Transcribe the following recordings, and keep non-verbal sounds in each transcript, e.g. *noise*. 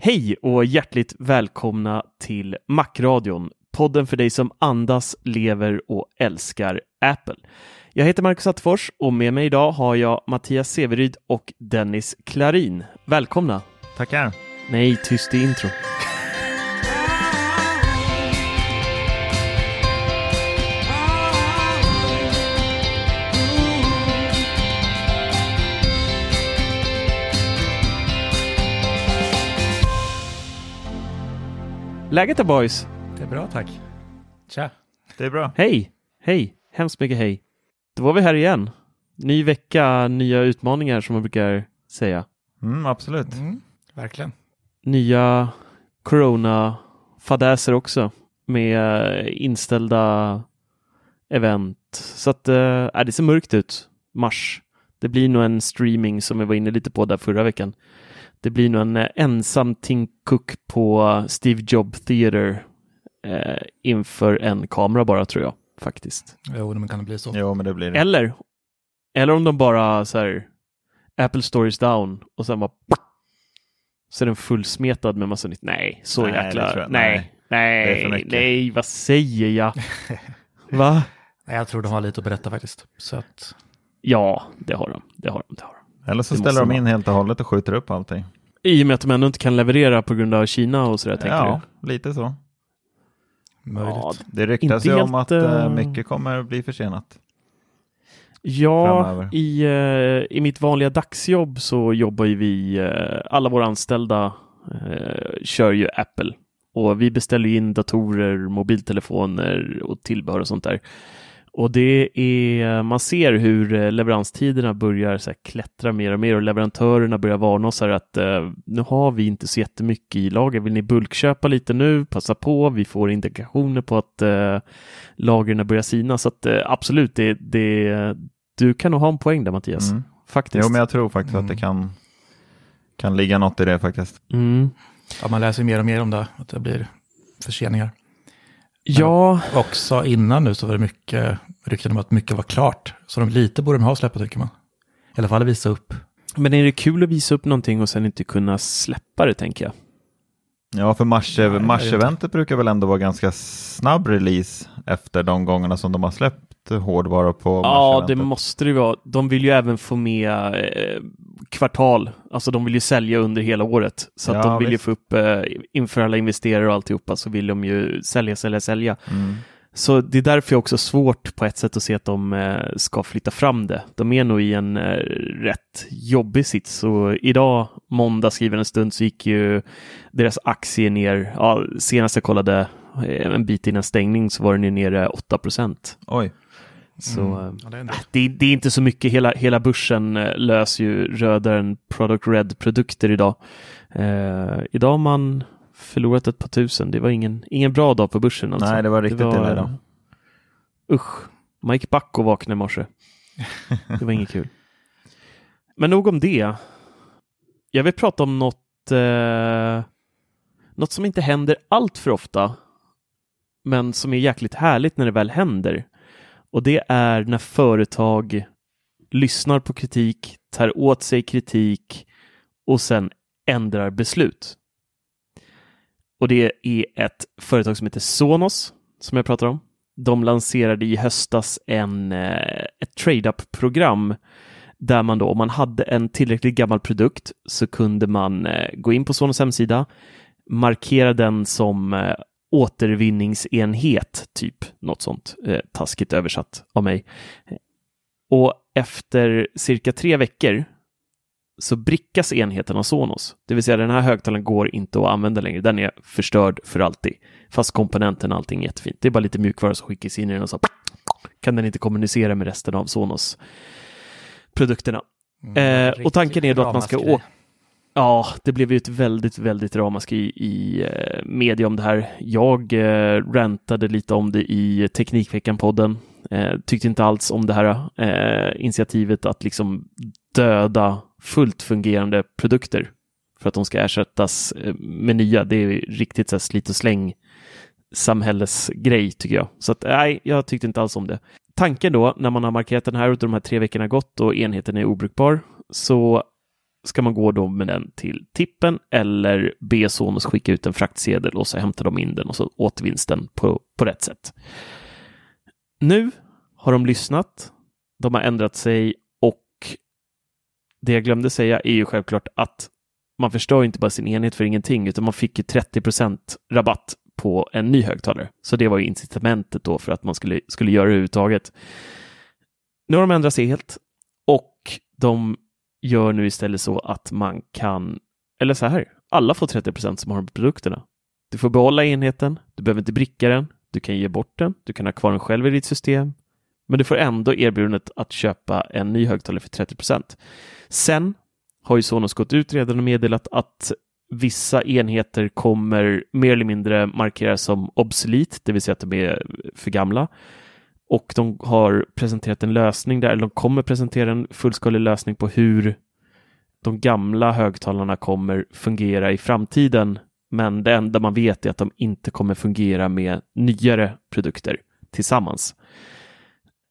Hej och hjärtligt välkomna till Macradion, podden för dig som andas, lever och älskar Apple. Jag heter Marcus Attefors och med mig idag har jag Mattias Severyd och Dennis Klarin. Välkomna! Tackar. Nej, tyst i intro. Läget då boys? Det är bra tack. Tja. Det är bra. Hej! Hej! Hemskt mycket hej. Då var vi här igen. Ny vecka, nya utmaningar som man brukar säga. Mm, absolut. Mm, verkligen. Nya corona-fadäser också med inställda event. Så att äh, det ser mörkt ut. Mars. Det blir nog en streaming som vi var inne lite på där förra veckan. Det blir nog en eh, ensam Tim Cook på Steve Job Theater eh, inför en kamera bara tror jag faktiskt. Jo, men kan det bli så? Jo, men det blir det. Eller, eller om de bara så här Apple Stories down och sen bara *sniffs* så är den fullsmetad med massa nytt. Nej, så Nej, det jäkla. jag- Nej, nej, nej, nej, vad säger jag? *laughs* Va? Nej, jag tror de har lite att berätta faktiskt. Så att, Ja, det har de. Det har de. Det har de. Eller så Det ställer de in helt och hållet och skjuter upp allting. I och med att de ändå inte kan leverera på grund av Kina och sådär, tänker Ja, du? lite så. möjligt. Ja, Det ryktas ju om att eh, mycket kommer bli försenat. Ja, framöver. i, eh, i mitt vanliga dagsjobb så jobbar ju vi, alla våra anställda eh, kör ju Apple och vi beställer ju in datorer, mobiltelefoner och tillbehör och sånt där. Och det är, man ser hur eh, leveranstiderna börjar så här klättra mer och mer och leverantörerna börjar varna oss här att eh, nu har vi inte så jättemycket i lager. Vill ni bulkköpa lite nu? Passa på. Vi får indikationer på att eh, lagren börjar sina. Så att eh, absolut, det, det, du kan nog ha en poäng där Mattias. Mm. Faktiskt. Jo, men jag tror faktiskt att det kan, kan ligga något i det faktiskt. mm. Ja, man läser mer och mer om det, att det blir förseningar. Ja, Också innan nu så var det mycket rykten om att mycket var klart. Så de lite borde de ha släppt tycker man. I alla fall visa upp. men är det kul att visa upp någonting och sen inte kunna släppa det tänker jag? Ja, för mars, mars-eventet brukar väl ändå vara ganska snabb release efter de gångerna som de har släppt hårdvara på Ja, det måste det vara. De vill ju även få med eh, kvartal, alltså de vill ju sälja under hela året. Så att Ja, de vill ju visst. få upp, eh, inför alla investerare och alltihopa, så vill de ju sälja, sälja, sälja. Mm. Så det är därför jag också svårt på ett sätt att se att de eh, ska flytta fram det. De är nog i en eh, rätt jobbig sits. Så idag, måndag skriven en stund, så gick ju deras aktie ner. Ja, senast jag kollade eh, en bit innan stängning så var den ju nere 8 procent. Oj, Så Mm. eh, Ja, det är det, det är inte så mycket. Hela, hela börsen eh, löser ju rödare än Product Red-produkter idag. Eh, idag har man förlorat ett par tusen. Det var ingen, ingen bra dag på börsen. Alltså. nej det var riktigt illa idag. Usch, man gick back och vaknade i morse. Det var inget kul. Men nog om det. jag vill prata om något, eh, något som inte händer allt för ofta, men som är jäkligt härligt när det väl händer. Och det är när företag lyssnar på kritik, tar åt sig kritik och sen ändrar beslut. Och det är ett företag som heter Sonos som jag pratar om. De lanserade i höstas en, eh, ett trade-up-program där man då, om man hade en tillräckligt gammal produkt så kunde man eh, gå in på Sonos hemsida, markera den som eh, återvinningsenhet, typ något sånt, taskigt översatt av mig. Och efter cirka tre veckor så brickas enheten av Sonos. Det vill säga den här högtalaren går inte att använda längre. Den är förstörd för alltid. Fast komponenten och allting är jättefint. Det är bara lite mjukvara som skickas in i den och så kan den inte kommunicera med resten av Sonos produkterna. Mm, eh, och tanken är då att man ska åka Ja, det blev ju ett väldigt, väldigt ramaskri i, i eh, media om det här. Jag eh, rantade lite om det i Teknikveckan-podden. Eh, tyckte inte alls om det här eh, initiativet att liksom döda fullt fungerande produkter för att de ska ersättas eh, med nya. Det är riktigt så här, slit och släng samhällesgrej tycker jag. Så att, nej, jag tyckte inte alls om det. Tanken då, när man har markerat den här och de här tre veckorna gått och enheten är obrukbar, så ska man gå då med den till tippen eller be Sonos skicka ut en fraktsedel och så hämtar de in den och så återvinns den på, på rätt sätt. Nu har de lyssnat, de har ändrat sig och det jag glömde säga är ju självklart att man förstör inte bara sin enhet för ingenting, utan man fick ju 30% rabatt på en ny högtalare. Så det var ju incitamentet då för att man skulle, skulle göra det överhuvudtaget. Nu har de ändrat sig helt och de gör nu istället så att man kan, eller så här, alla får 30% som har produkterna. Du får behålla enheten, du behöver inte bricka den, du kan ge bort den, du kan ha kvar den själv i ditt system, men du får ändå erbjudandet att köpa en ny högtalare för 30% Sen har ju Sonos gått ut redan och meddelat att vissa enheter kommer mer eller mindre markeras som obsolit, det vill säga att de är för gamla. Och de har presenterat en lösning där, eller de kommer presentera en fullskalig lösning på hur de gamla högtalarna kommer fungera i framtiden. Men det enda man vet är att de inte kommer fungera med nyare produkter tillsammans.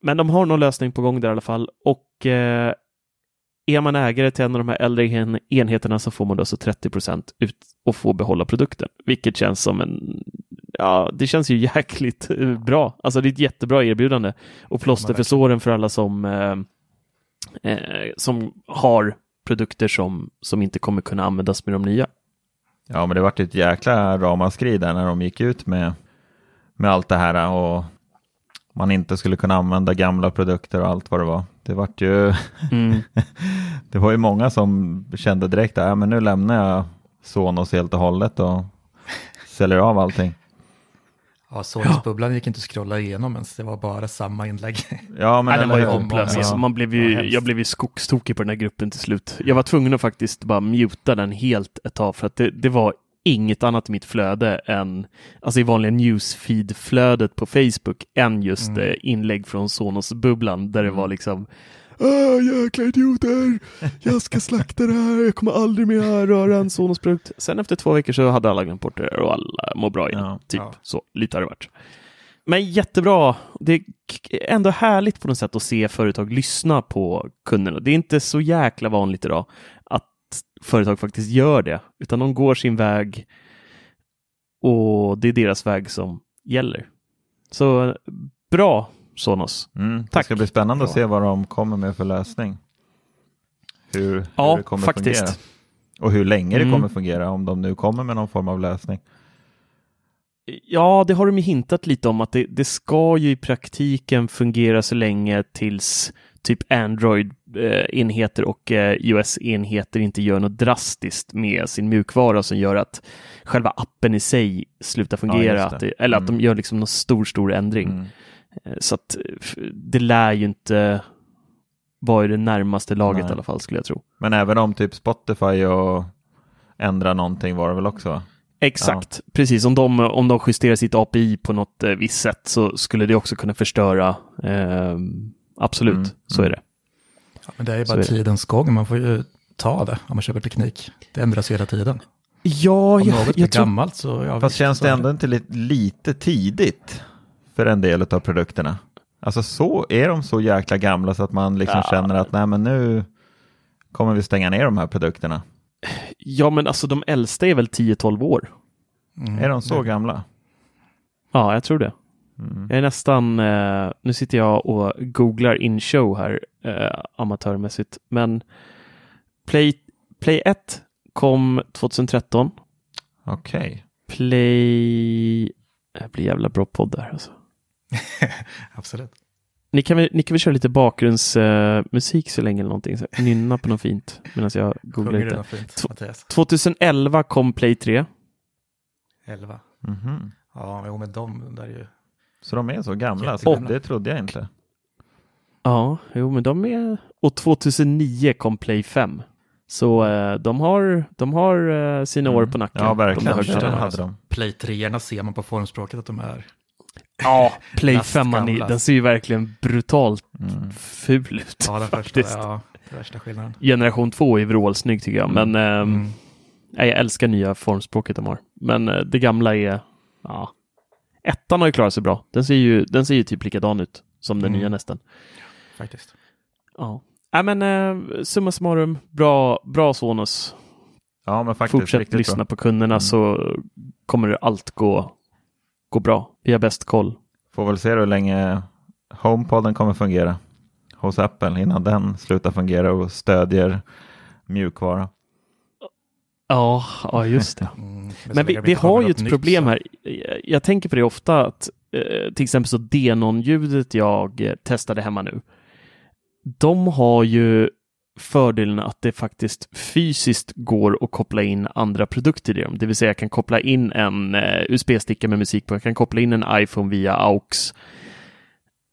Men de har någon lösning på gång där i alla fall och eh, är man ägare till en av de här äldre enheterna så får man då alltså 30 procent ut och får behålla produkten, vilket känns som en Ja, det känns ju *laughs* jäkligt eh, bra. Alltså det är ett jättebra erbjudande och plåster för såren för alla som eh, eh, som har produkter som, som inte kommer kunna användas med de nya. Ja, men det vart ett jäkla ramaskri där när de gick ut med, med allt det här och man inte skulle kunna använda gamla produkter och allt vad det var. Det vart ju, *laughs* mm. det var ju många som kände direkt att äh, men nu lämnar jag Sonos helt och hållet och säljer av allting. Ja, Sonos-bubblan gick inte att scrolla igenom ens, det var bara samma inlägg. Ja, men Nej, den var ju hopplös. Alltså, man blev ju, jag blev ju skogstokig på den här gruppen till slut. Jag var tvungen att faktiskt bara muta den helt ett tag för att det, det var inget annat i mitt flöde än, alltså i vanliga newsfeed-flödet på Facebook, än just mm. Eh, inlägg från Sonos-bubblan där det var mm. liksom Åh, jäkla idioter! Jag ska slakta det här, jag kommer aldrig mer röra en Sonos-produkt. Sen efter två veckor så hade alla glömt bort det och alla mår bra igen. Ja, typ ja. så, lite har det varit. Men jättebra. Det är ändå härligt på något sätt att se företag lyssna på kunderna. Det är inte så jäkla vanligt idag företag faktiskt gör det, utan de går sin väg och det är deras väg som gäller. Så bra Sonos. Mm, Tack. Det ska bli spännande att se vad de kommer med för lösning. Hur, ja, hur det kommer faktiskt. fungera. Och hur länge mm. det kommer fungera om de nu kommer med någon form av lösning. Ja, det har de ju hintat lite om att det, det ska ju i praktiken fungera så länge tills typ Android-enheter och eh, iOS-enheter inte gör något drastiskt med sin mjukvara som gör att själva appen i sig slutar fungera, ja, det. Eller mm. att de mm. gör liksom någon stor, stor ändring. Mm. Eh, så att det lär ju inte vara i det närmaste laget Nej. i alla fall skulle jag tro. Men även om typ Spotify och ändrar någonting var det väl också? Exakt, ja. precis. Om de, om de justerar sitt API på något eh, visst sätt så skulle det också kunna förstöra eh, Absolut, mm. så är det. Ja, men det är bara tidens gång. Man får ju ta det om man köper teknik. Det ändras hela tiden. Ja, Om jag, något blir jag tror... gammalt så... Ja, Fast visst, känns så det ändå inte lite, lite tidigt för en del av produkterna? Alltså så är de så jäkla gamla så att man liksom Ja. känner att nej men nu kommer vi stänga ner de här produkterna. Ja, men alltså de äldsta är väl 10-12 år? Mm. Är de så gamla? Ja, jag tror det. Mm. Jag är nästan, eh, nu sitter jag och googlar in show här eh, amatörmässigt, men Play, Play 1 kom 2013. Okej. Play... Det blir jävla bra podd där alltså. *laughs* Absolut. Ni kan väl, ni kan väl köra lite bakgrundsmusik musik så länge eller någonting. Så, här, nynna på något fint medan jag googlar lite. fint, Två- Mattias? 2011 kom Play 3. 11. Mhm. Ja, jo, men de där är ju... Så de är så gamla? Så det trodde jag inte. Ja, jo men de är... Och 2009 kom Play 5. Så eh, de har, de har eh, sina år Mm. på nacken. Ja, de verkligen. högtalarna. Det hade de. Play 3 ser man på formspråket att de är... Ja, *laughs* Play Lastgamla. 5 den ser ju verkligen brutalt Mm. ful ut. Ja, den första, faktiskt. ja, den värsta skillnaden. Generation 2 är vrålsnygg tycker jag, men Mm. nej, jag älskar nya formspråket de har. Men eh, det gamla är, ja, ettan har ju klarat sig bra. Den ser ju, den ser ju typ likadan ut som den Mm. nya nästan. Faktiskt. Ja, nej men eh, summa summarum, bra, bra Sonos. Ja, men faktiskt Fortsätt lyssna bra. på kunderna Mm. så kommer allt gå, gå bra. Vi har bäst koll. Får väl se hur länge HomePoden kommer fungera hos Apple innan den slutar fungera och stödjer mjukvara. Ja, ja just det. Mm. Men vi, vi har ju ett nytt problem här. Jag- Jag tänker på det ofta att eh, till exempel så Denon-ljudet jag eh, testade hemma nu. De har ju fördelen att det faktiskt fysiskt går att koppla in andra produkter i dem. Det vill säga jag kan koppla in en eh, USB-sticka med musik på. Jag kan koppla in en iPhone via AUX.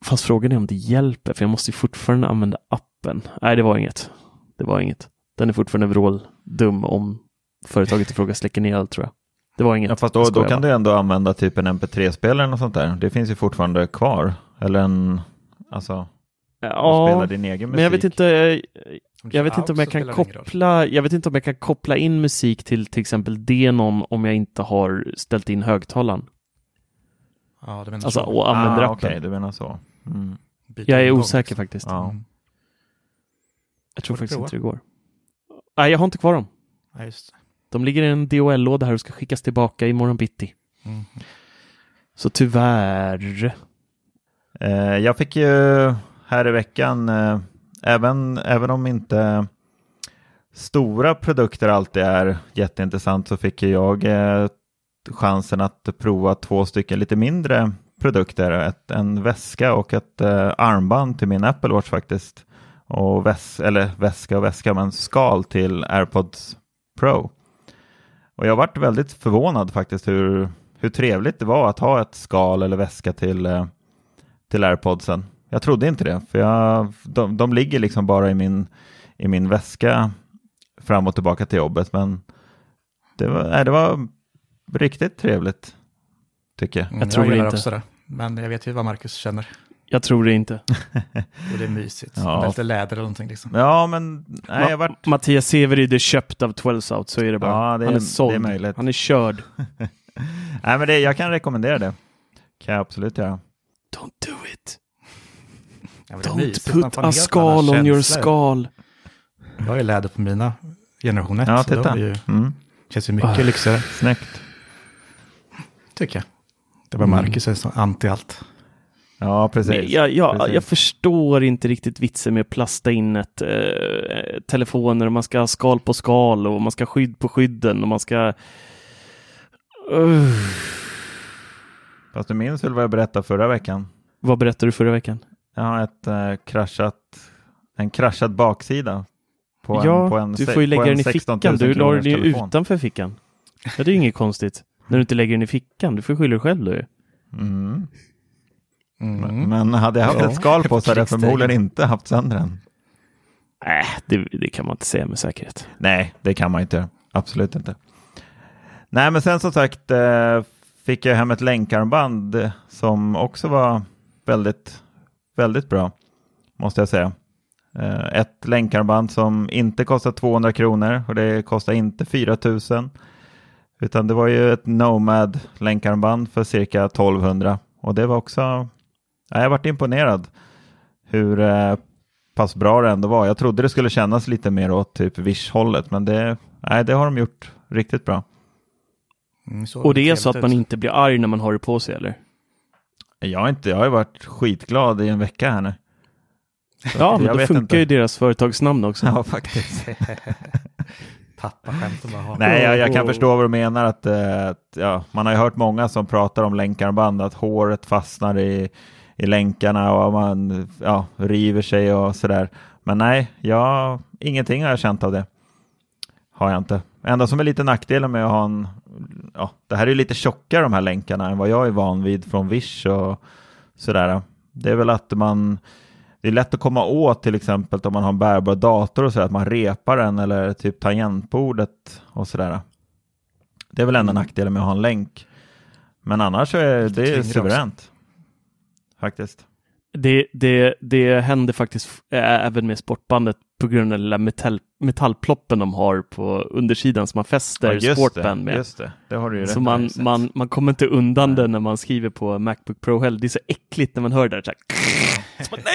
Fast frågan är om det hjälper, för jag måste fortfarande använda appen. Nej, det var inget. Det var inget. Den är fortfarande vråldum om företaget i fråga släcker ner allt tror jag. Det var inget. Ja, fast då, då kan du ändå använda typ en MP3-spelare och sånt där. Det finns ju fortfarande kvar. Eller en, alltså, Ja, spela din egen musik. men jag vet inte. Jag vet inte om jag kan koppla. Jag vet inte om jag kan koppla in musik till till exempel Denon om jag inte har ställt in högtalaren. Ja, du menar Alltså så. och använder ah, appen. Okej, du menar så. Mm. Jag är osäker liksom. faktiskt. Ja. Mm. Jag tror Får faktiskt prova? inte det går. Nej, jag har inte kvar dem. Ja. De ligger i en DHL-låda här och ska skickas tillbaka imorgon bitti. Mm. Så tyvärr. Eh, jag fick ju här i veckan, eh, även, även om inte stora produkter alltid är jätteintressant, så fick jag eh, chansen att prova två stycken lite mindre produkter. Ett, en väska och ett eh, armband till min Apple Watch faktiskt. Och väs, eller väska och väska, men skal till AirPods Pro. Och jag varit väldigt förvånad faktiskt hur, hur trevligt det var att ha ett skal eller väska till eh, till airpodsen. Jag trodde inte det, för jag, de, de ligger liksom bara i min, i min väska fram och tillbaka till jobbet. Men det var, nej, det var riktigt trevligt, tycker jag. Mm, Jag tror gillar inte. också det. Men jag vet ju vad Marcus känner. Jag tror det inte. *laughs* Och det är mysigt. Ja. Med lite läder eller någonting liksom. Ja, men nej, jag varit... Mattias Severyd är köpt av 12 Out, så är det bara. Ja, det är- Han är det såld. är möjligt. Han är körd. *laughs* Nej, men det, jag kan rekommendera det. Kan jag absolut göra. Don't do it. Ja, men det är mysigt. Don't put a skal on your skal. Jag har ju läder på mina generation 1. Ja, titta. är ju, Mm, känns ju mycket Ah. lyxigare, snyggt. tycker jag. Det var Mm. Marcus är så anti allt. Ja, precis. Men jag, jag, precis. jag förstår inte riktigt vitsen med att plasta in ett eh, telefoner och man ska ha skal på skal och man ska ha skydd på skydden och man ska... Uh. Fast du minns väl vad jag berättade förra veckan? Vad berättade du förra veckan? Jag har ett eh, kraschat, en kraschad baksida. På en, ja, på en, du får ju lägga en den i 16 fickan. 000 Du la den ju utanför fickan. Ja, det är ju inget konstigt. När du inte lägger den i fickan. Du får skylla dig själv då ju. Mm. Mm. Men- Men hade jag haft Ja. ett skal på så hade jag förmodligen inte haft sönder den. Nej, det, det kan man inte säga med säkerhet. Nej, det kan man inte. Absolut inte. Nej, men sen som sagt eh, fick jag hem ett länkarmband som också var väldigt, väldigt bra, måste jag säga. Eh, ett länkarmband som inte kostar 200 kronor och det kostar inte 4000. Utan det var ju ett Nomad länkarmband för cirka 1200 och det var också, ja, jag varit imponerad hur eh, pass bra det ändå var. Jag trodde det skulle kännas lite mer åt typ Wish-hållet men det, nej, det har de gjort riktigt bra. Mm, och det är så att man inte blir arg när man har det på sig eller? Jag inte, jag har varit skitglad i en vecka här nu. Så ja, men då funkar inte. ju deras företagsnamn också. *laughs* Ja, faktiskt. *laughs* Pappaskämt bara. Nej, jag, jag, kan förstå vad du menar. Att, äh, ja, man har ju hört många som pratar om länkarmband, att håret fastnar i, i länkarna och man ja, river sig och sådär. Men nej, jag, ingenting har jag känt av det. Har jag inte. Enda som är lite nackdelen med att ha en, ja, det här är lite tjockare de här länkarna än vad jag är van vid från Wish och sådär. Det är väl att man, det är lätt att komma åt till exempel om man har en bärbar dator och så att man repar den eller typ tangentbordet och sådär. Det är väl enda mm. nackdelen med att ha en länk. Men annars är det suveränt. Faktiskt. Det, det, det händer faktiskt även med sportbandet på grund av den lilla metall, metallploppen de har på undersidan som man fäster ja, sportband med. Just det, det har du ju Så man, man, man kommer inte undan nej. det när man skriver på Macbook Pro heller. Det är så äckligt när man hör det där. Så, här, så man, nej,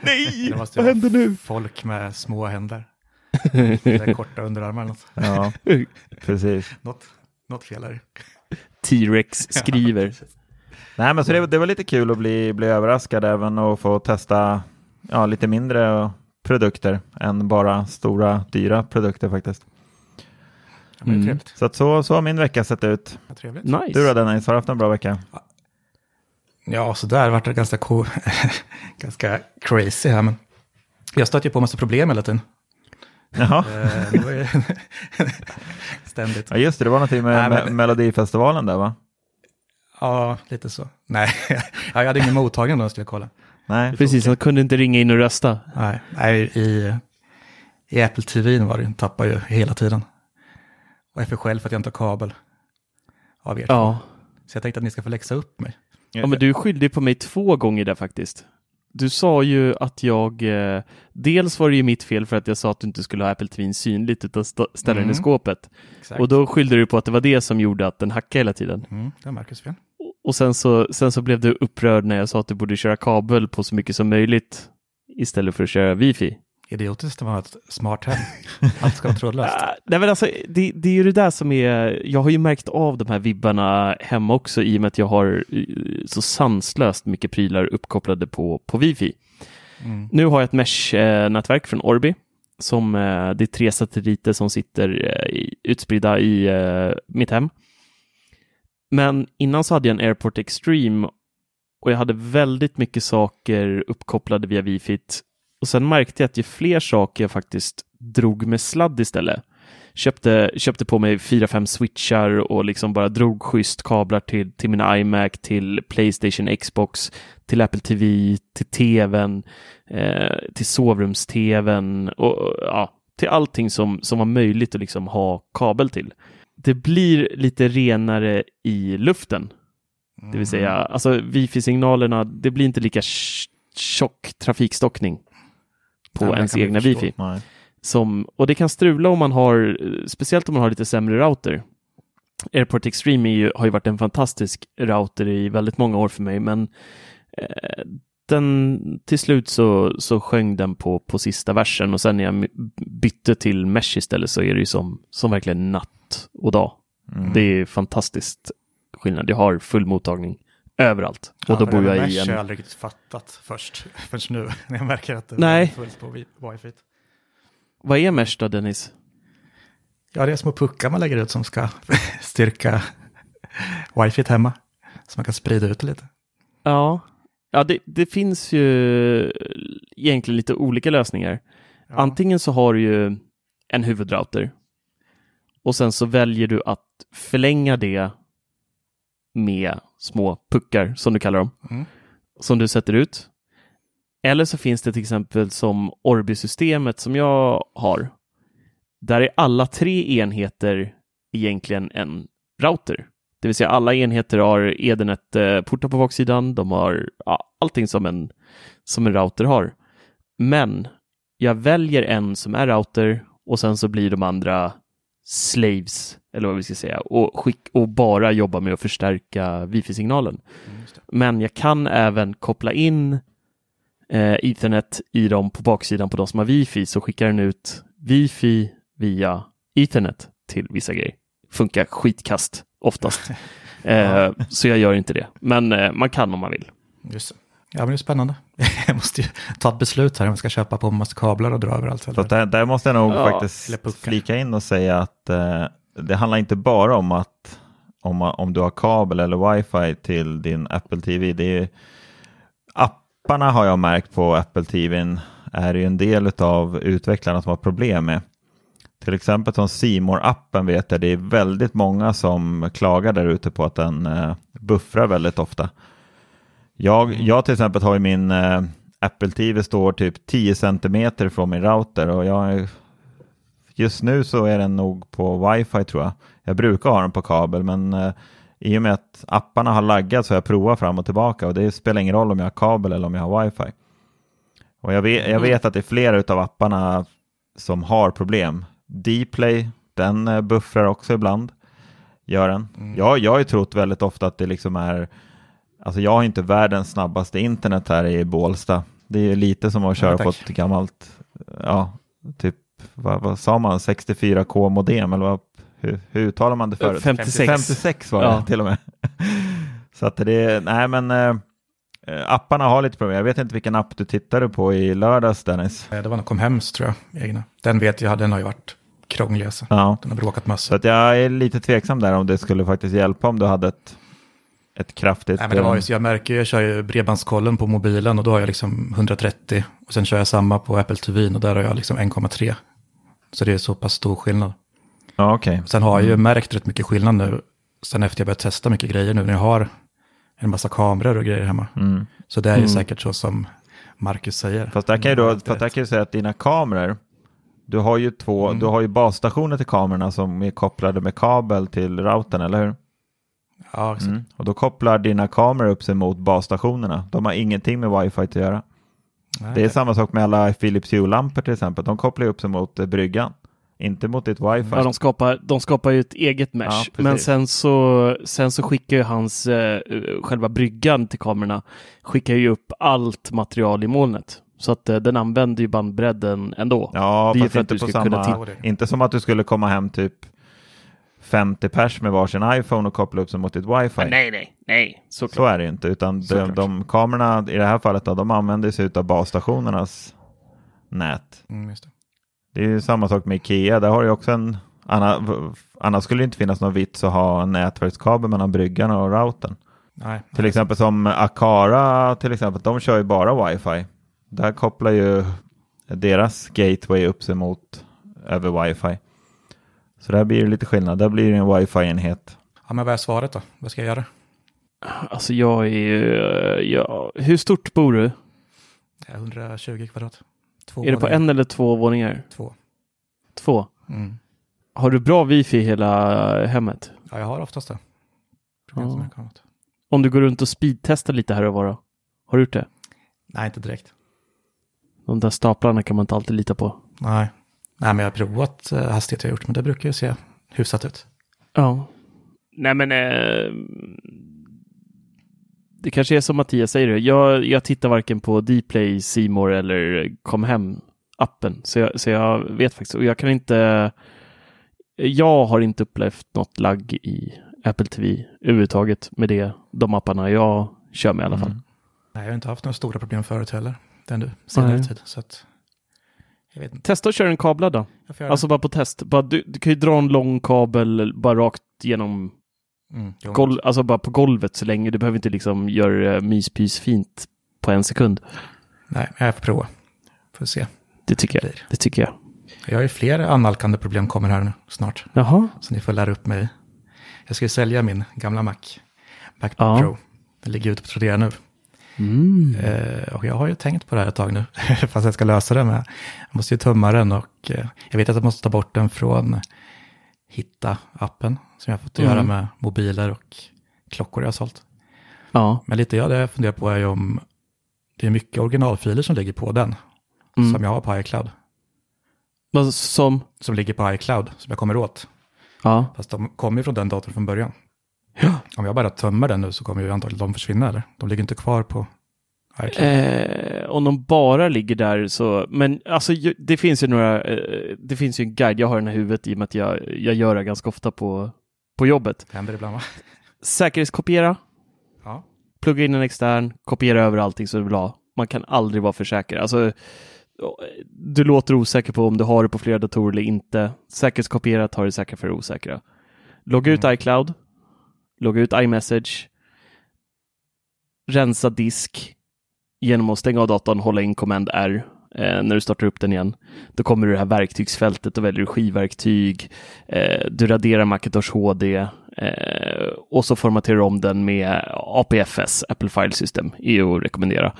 nej, *laughs* det vad händer nu? Folk med små händer. *laughs* Eller korta underarmar. Något. Ja, precis. något, något fel är T-Rex *laughs* skriver. Nej, men så det, det, var lite kul att bli, bli överraskad även och få testa ja, lite mindre produkter än bara stora dyra produkter faktiskt. Mm. Så, att så, så har min vecka sett ut. Ja, nice. Du då Dennis, har du haft en bra vecka? Ja, så där vart det ganska, cool, *laughs* ganska crazy här. Men jag stöter ju på massa problem hela tiden. Jaha. Eh, *laughs* ständigt. Ja, just det, det var någonting med, Nej, men... Melodifestivalen där va? Ja, lite så. Nej, *laughs* jag hade ingen mottagning då, skulle jag kolla. Nej, precis. Han kunde inte ringa in och rösta. Nej, nej i, i Apple TV var det, tappar ju hela tiden. Och jag är för själv för att jag inte har kabel. Av er ja. Så jag tänkte att ni ska få läxa upp mig. Ja, men du skyllde på mig två gånger där faktiskt. Du sa ju att jag, eh, dels var det ju mitt fel för att jag sa att du inte skulle ha Apple TV synligt utan ställa mm. den i mm. skåpet. Exakt. Och då skyllde du på att det var det som gjorde att den hackade hela tiden. Mm, det var Marcus fel. Och sen så, sen så blev du upprörd när jag sa att du borde köra kabel på så mycket som möjligt istället för att köra wifi. Idiotiskt att man har ett smart hem. *laughs* Allt ska vara trådlöst. Nej, men alltså, det, det, är ju det där som är, jag har ju märkt av de här vibbarna hemma också i och med att jag har eh, så sanslöst mycket prylar uppkopplade på, på wifi. Mm. Nu har jag ett mesh-nätverk från Orbi som eh, det är tre satelliter som sitter eh, utspridda i mitt hem. Men innan så hade jag en AirPort Extreme och jag hade väldigt mycket saker uppkopplade via wifi. Och sen märkte jag att ju fler saker jag faktiskt drog med sladd istället. Köpte, köpte på mig fyra, fem switchar och liksom bara drog schysst kablar till, till min iMac, till Playstation, Xbox, till Apple TV, till TVn, eh, till sovrums-TVn och ja, till allting som, som var möjligt att liksom ha kabel till det blir lite renare i luften. Det vill mm. säga, alltså wifi-signalerna, det blir inte lika tjock trafikstockning på Nej, ens egna wifi. Som, och det kan strula om man har, speciellt om man har lite sämre router. Airport Extreme ju, har ju varit en fantastisk router i väldigt många år för mig, men eh, den, till slut så, så sjöng den på, på sista versen och sen när jag bytte till Mesh istället så är det ju som, som verkligen natt och dag. Mm. Det är fantastiskt skillnad. Jag har full mottagning överallt. Och då bor jag i en... har jag aldrig riktigt fattat först, *laughs* förrän nu, *laughs* när jag märker att det Nej. är fullt på wifi. Vad är mesh då, Dennis? Ja, det är små puckar man lägger ut som ska *laughs* styrka wifi hemma. Så man kan sprida ut det lite. Ja, ja det, det finns ju egentligen lite olika lösningar. Ja. Antingen så har du ju en huvudrouter och sen så väljer du att förlänga det med små puckar, som du kallar dem, mm. som du sätter ut. Eller så finns det till exempel som Orbi-systemet som jag har. Där är alla tre enheter egentligen en router. Det vill säga alla enheter har Ethernet-portar på baksidan. De har ja, allting som en, som en router har. Men jag väljer en som är router och sen så blir de andra slaves, eller vad vi ska säga, och, skick, och bara jobba med att förstärka wifi-signalen. Mm, Men jag kan även koppla in eh, Ethernet i dem på baksidan på de som har wifi, så skickar den ut wifi via Ethernet till vissa grejer. Funkar skitkast oftast. *laughs* eh, så jag gör inte det. Men eh, man kan om man vill. Just. Ja, men det är spännande. *laughs* Jag måste ju ta ett beslut här om jag ska köpa på massa kablar och dra överallt. Så där, där måste jag nog ja, faktiskt flika in och säga att eh, det handlar inte bara om att om, om du har kabel eller wifi till din Apple TV. Det är, apparna har jag märkt på Apple TV är ju en del av utvecklarna som har problem med. Till exempel som simor appen vet jag, det är väldigt många som klagar där ute på att den eh, buffrar väldigt ofta. Jag, mm. jag till exempel har ju min eh, Apple TV står typ 10 centimeter från min router och jag just nu så är den nog på wifi tror jag. Jag brukar ha den på kabel men eh, i och med att apparna har laggat så har jag provat fram och tillbaka och det spelar ingen roll om jag har kabel eller om jag har wifi. Och jag vet, jag mm. vet att det är flera av apparna som har problem. Dplay, den eh, buffrar också ibland. Gör den. Mm. Jag, jag har ju trott väldigt ofta att det liksom är Alltså jag har inte världens snabbaste internet här i Bålsta. Det är lite som att köra ja, på ett gammalt, ja, typ, vad, vad sa man, 64K modem eller vad, hur, hur uttalar man det förut? 56. 56 var det ja. till och med. *laughs* Så att det, nej men äh, apparna har lite problem. Jag vet inte vilken app du tittade på i lördags Dennis. Det var nog Comhems tror jag, egna. Den vet jag, den har ju varit krånglig. Alltså. Ja. Den har bråkat massor. Så att jag är lite tveksam där om det skulle faktiskt hjälpa om du hade ett ett kraftigt... Nej, men det var ju, så jag märker, jag kör ju bredbandskollen på mobilen och då har jag liksom 130 och sen kör jag samma på Apple TV och där har jag liksom 1,3. Så det är så pass stor skillnad. Ja, okay. Sen har jag ju märkt rätt mycket skillnad nu, sen efter jag börjat testa mycket grejer nu när jag har en massa kameror och grejer hemma. Mm. Så det är ju mm. säkert så som Marcus säger. Fast där kan ju, då, fast där kan ju säga att dina kameror, du har ju två, mm. du har ju basstationer till kamerorna som är kopplade med kabel till routern, eller hur? Ja, exakt. Mm. Och då kopplar dina kameror upp sig mot basstationerna. De har ingenting med wifi att göra. Nej, det är samma sak med alla Philips Hue-lampor till exempel. De kopplar upp sig mot eh, bryggan. Inte mot ditt wifi. Ja, de skapar, de skapar ju ett eget mesh. Ja, men sen så, sen så skickar ju hans, eh, själva bryggan till kamerorna, skickar ju upp allt material i molnet. Så att eh, den använder ju bandbredden ändå. Ja, det fast inte på samma, inte som att du skulle komma hem typ 50 pers med varsin iPhone och koppla upp sig mot ditt wifi. Men nej, nej, nej. Såklart. Så är det inte, utan de, de kamerorna i det här fallet då, de använder sig av basstationernas nät. Mm, det. det. är ju samma sak med Ikea, där har du också en Annars skulle det inte finnas någon vits att ha en nätverkskabel mellan bryggan och routern. Nej, till nej. exempel som Akara, till exempel, de kör ju bara wifi. Där kopplar ju deras gateway upp sig mot över wifi. Så där blir det lite skillnad. Där blir det en wifi-enhet. Ja, men vad är svaret då? Vad ska jag göra? Alltså jag är... Ja, hur stort bor du? 120 kvadrat. Två är våningar. det på en eller två våningar? Två. Två? Mm. Har du bra wifi i hela hemmet? Ja, jag har oftast det. Ja. Om du går runt och speedtestar lite här och var Har du gjort det? Nej, inte direkt. De där staplarna kan man inte alltid lita på. Nej. Nej, men jag har provat eh, hastighet jag gjort, men det brukar ju se hyfsat ut. Ja. Nej, men eh, det kanske är som Mattias säger. Jag, jag tittar varken på Dplay, Simor eller Kom Hem appen, så jag, så jag vet faktiskt. Och jag kan inte. Jag har inte upplevt något lagg i Apple TV överhuvudtaget med det, de apparna jag kör med i alla fall. Mm. Nej, jag har inte haft några stora problem förut heller. Den du, senare tid. Så att Testa att köra en kablad då. Alltså bara på test. Bara, du, du, kan ju dra en lång kabel bara rakt genom mm, golv, alltså bara på golvet så länge. Du behöver inte liksom göra myspys fint på en sekund. Nej, jag får prova. Får se. Det tycker jag. Det tycker jag. Jag har ju fler annalkande problem kommer här nu snart. Jaha. Så ni får lära upp mig. Jag ska ju sälja min gamla Mac. Macbook ja. Pro. Den ligger ute på Tradera nu. Mm. Eh, och jag har ju tänkt på det här ett tag nu, *laughs* fast jag ska lösa det med. Jag måste ju tumma den och eh, jag vet att jag måste ta bort den från Hitta-appen som jag har fått mm. göra med mobiler och klockor jag har sålt. Ja. Men lite jag det jag funderar på är ju om det är mycket originalfiler som ligger på den. mm. som jag har på iCloud. Som? Som ligger på iCloud, som jag kommer åt. Ja. Fast de kommer ju från den datorn från början. Ja. Om jag bara tömmer den nu så kommer ju antagligen de försvinna, eller? De ligger inte kvar på Eh, om de bara ligger där så, men alltså det finns ju några, eh, det finns ju en guide, jag har den i huvudet i och med att jag, jag gör det ganska ofta på, på jobbet. Det händer ibland va? Säkerhetskopiera. Ja. Plugga in en extern, kopiera över allting så du vill ha. Man kan aldrig vara för säker. Alltså, du låter osäker på om du har det på flera datorer eller inte. Säkerhetskopiera tar det säkra för det osäkra. Logga ut mm. iCloud. Logga ut iMessage. Rensa disk genom att stänga av datorn, hålla in Command R eh, när du startar upp den igen. Då kommer du det här verktygsfältet och väljer skivverktyg. Eh, du raderar Macintosh HD eh, och så formaterar du om den med APFS, Apple File System, är att rekommendera.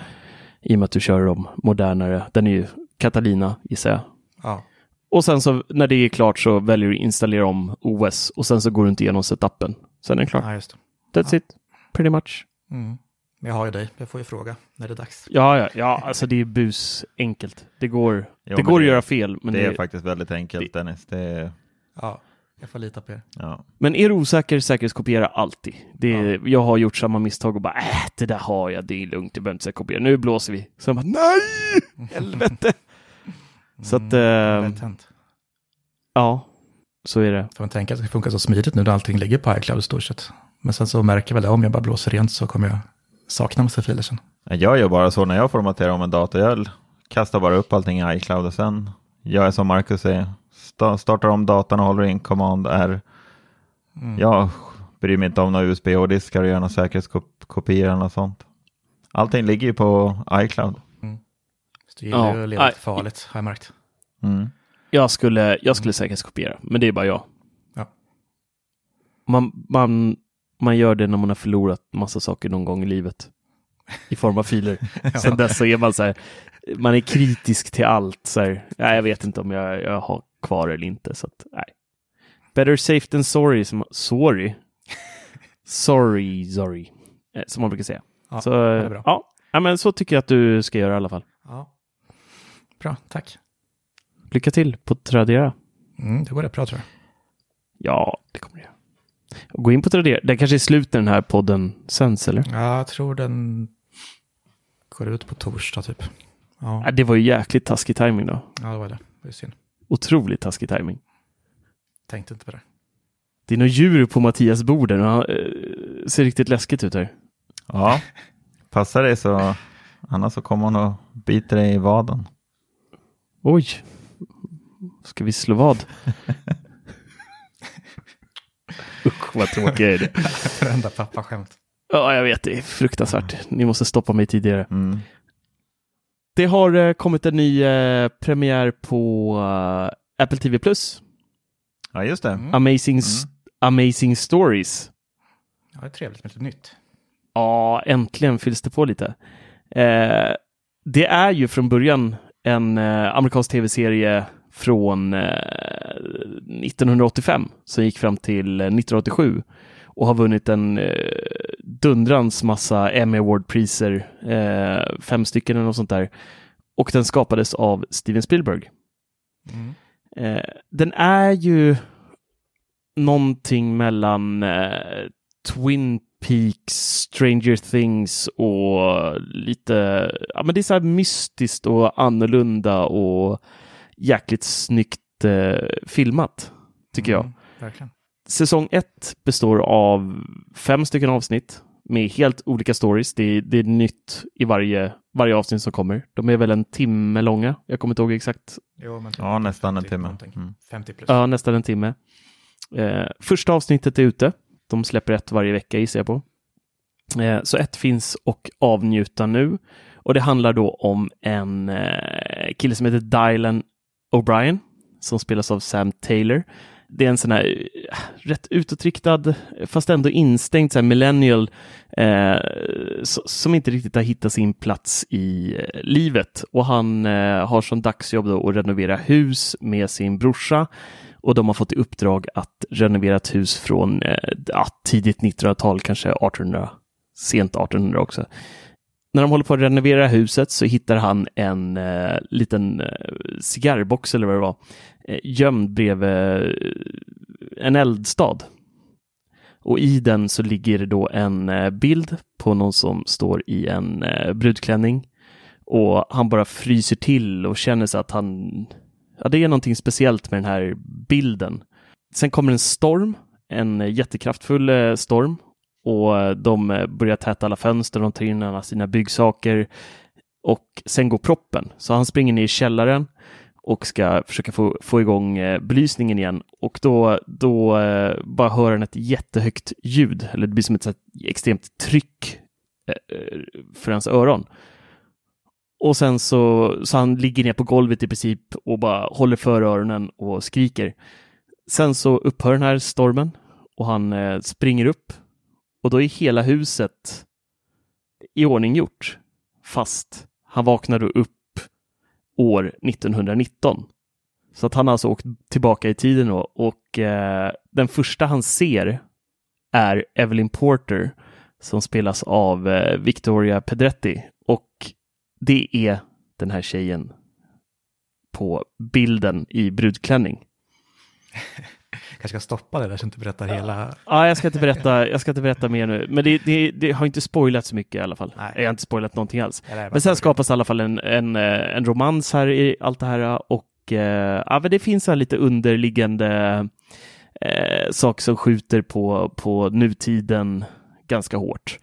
I och med att du kör dem modernare. Den är ju Catalina gissar jag. Ja. Och sen så när det är klart så väljer du installera om OS och sen så går du inte igenom setupen. Sen är den klar. Ja, just det. That's ja. it, pretty much. Mm. Men jag har ju dig, jag får ju fråga när det är dags. Ja, ja, ja alltså det är bus enkelt. Det går, jo, det går det, att göra fel. Men det, det är faktiskt väldigt enkelt det, Dennis. Det är... Ja, jag får lita på er. Ja. Men är du osäker, säkerhetskopiera alltid. Det är, ja. Jag har gjort samma misstag och bara, äh, det där har jag, det är lugnt, jag behöver inte kopiera. Nu blåser vi. Så jag bara, nej, *laughs* helvete. så att... Äh, ja, så är det. Får man tänka att det ska funka så smidigt nu när allting ligger på iCloud i stort sett. Men sen så märker jag väl det, om jag bara blåser rent så kommer jag saknar massa filer sen. Jag gör bara så när jag formaterar om en dator. Jag kastar bara upp allting i iCloud och sen gör jag som Marcus säger. Startar om datorn och håller in command R. Mm. Jag bryr mig inte om några USB-hårddiskar och gör några säkerhetskopior eller något sånt. Allting ligger ju på iCloud. Mm. Så det gillar ja. ju att leva farligt, har jag märkt. Mm. Jag skulle, jag skulle säkerhetskopiera, men det är bara jag. Ja. Man, man man gör det när man har förlorat massa saker någon gång i livet i form av filer. *laughs* ja. Sen dess så är man så här, man är kritisk till allt. Så här, nej, jag vet inte om jag, jag har kvar eller inte. Så att, nej. Better safe than sorry. Som, sorry? sorry, sorry. Eh, som man brukar säga. Ja, så, ja, men så tycker jag att du ska göra i alla fall. Ja. Bra, tack. Lycka till på Tradera. Mm, det går rätt bra tror jag. Ja, det kommer det göra. Gå in på Tradera. Det kanske är slut när den här podden sänds, eller? Ja, jag tror den går ut på torsdag typ. Ja. ja det var ju jäkligt taskig timing då. Ja, det var det. Det är synd. Otroligt taskig timing. Tänkte inte på det. Det är något djur på Mattias bord där. Han äh, ser riktigt läskigt ut här. Ja, passa dig så annars så kommer hon och biter dig i vaden. Oj, ska vi slå vad? *laughs* Usch vad tråkiga är det. Varenda pappaskämt. Ja, jag vet. Det är fruktansvärt. Ni måste stoppa mig tidigare. Mm. Det har uh, kommit en ny uh, premiär på uh, Apple TV+. Ja, just det. Mm. Amazing, mm. Amazing Stories. Ja, det är trevligt med lite nytt. Ja, äntligen fylls det på lite. det är ju från början en amerikansk tv-serie från 1985 eh, som gick fram till 1987 eh, och har vunnit en eh, dundrans massa Emmy Award-priser, fem stycken eller något sånt där. Och den skapades av Steven Spielberg. Mm. Den är ju någonting mellan Twin Peaks, Stranger Things och lite, ja men det är så här mystiskt och annorlunda och jäkligt snyggt eh, filmat, tycker mm, jag. Verkligen. Säsong ett består av fem stycken avsnitt med helt olika stories. Det är, det är nytt i varje, varje avsnitt som kommer. De är väl en timme långa. Jag kommer inte ihåg exakt. Jo, typ ja, nästan en timme. Mm. 50 plus. Ja, nästan en timme. Eh, första avsnittet är ute. De släpper ett varje vecka gissar jag på. Eh, så ett finns och avnjuta nu. Och det handlar då om en eh, kille som heter Dylan O'Brien som spelas av Sam Taylor. Det är en sån här eh, rätt utåtriktad, fast ändå instängd så här millennial eh, som inte riktigt har hittat sin plats i eh, livet. Och han eh, har som dagsjobb då att renovera hus med sin brorsa och de har fått i uppdrag att renovera ett hus från eh, tidigt 1900-tal, kanske 1800, sent 1800 också när de håller på att renovera huset så hittar han en eh, liten eh, cigarrbox eller vad det var eh, gömd bredvid eh, en eldstad. Och i den så ligger det då en eh, bild på någon som står i en eh, brudklänning. Och han bara fryser till och känner sig att han, ja det är någonting speciellt med den här bilden. Sen kommer en storm, en eh, jättekraftfull eh, storm och de eh, börjar täta alla fönster, de tar in alla sina byggsaker och sen går proppen. Så han springer ner i källaren och ska försöka få, få igång eh, belysningen igen och då, då eh, bara hör han ett jättehögt ljud, eller det blir som ett extremt tryck för hans öron. Och sen så, så han ligger ner på golvet i princip och bara håller för öronen och skriker. Sen så upphör den här stormen och han springer upp och då är hela huset i ordning gjort. Fast han vaknar då upp år 1919. Så att han har alltså åkt tillbaka i tiden då, och eh, den första han ser är Evelyn Porter som spelas av eh, Victoria Pedretti och det är den här tjejen på bilden i brudklänning. *laughs* kanske ska stoppa det där så inte berättar hela. Ja, jag ska inte berätta, jag ska inte berätta mer nu. Men det, det, det har inte spoilat så mycket i alla fall. Nej. Jag har inte spoilat någonting alls. Men sen skapas i alla fall en, en, eh, en romans här i allt det här och eh, ja, men det finns en lite underliggande eh, sak som skjuter på, på nutiden ganska hårt.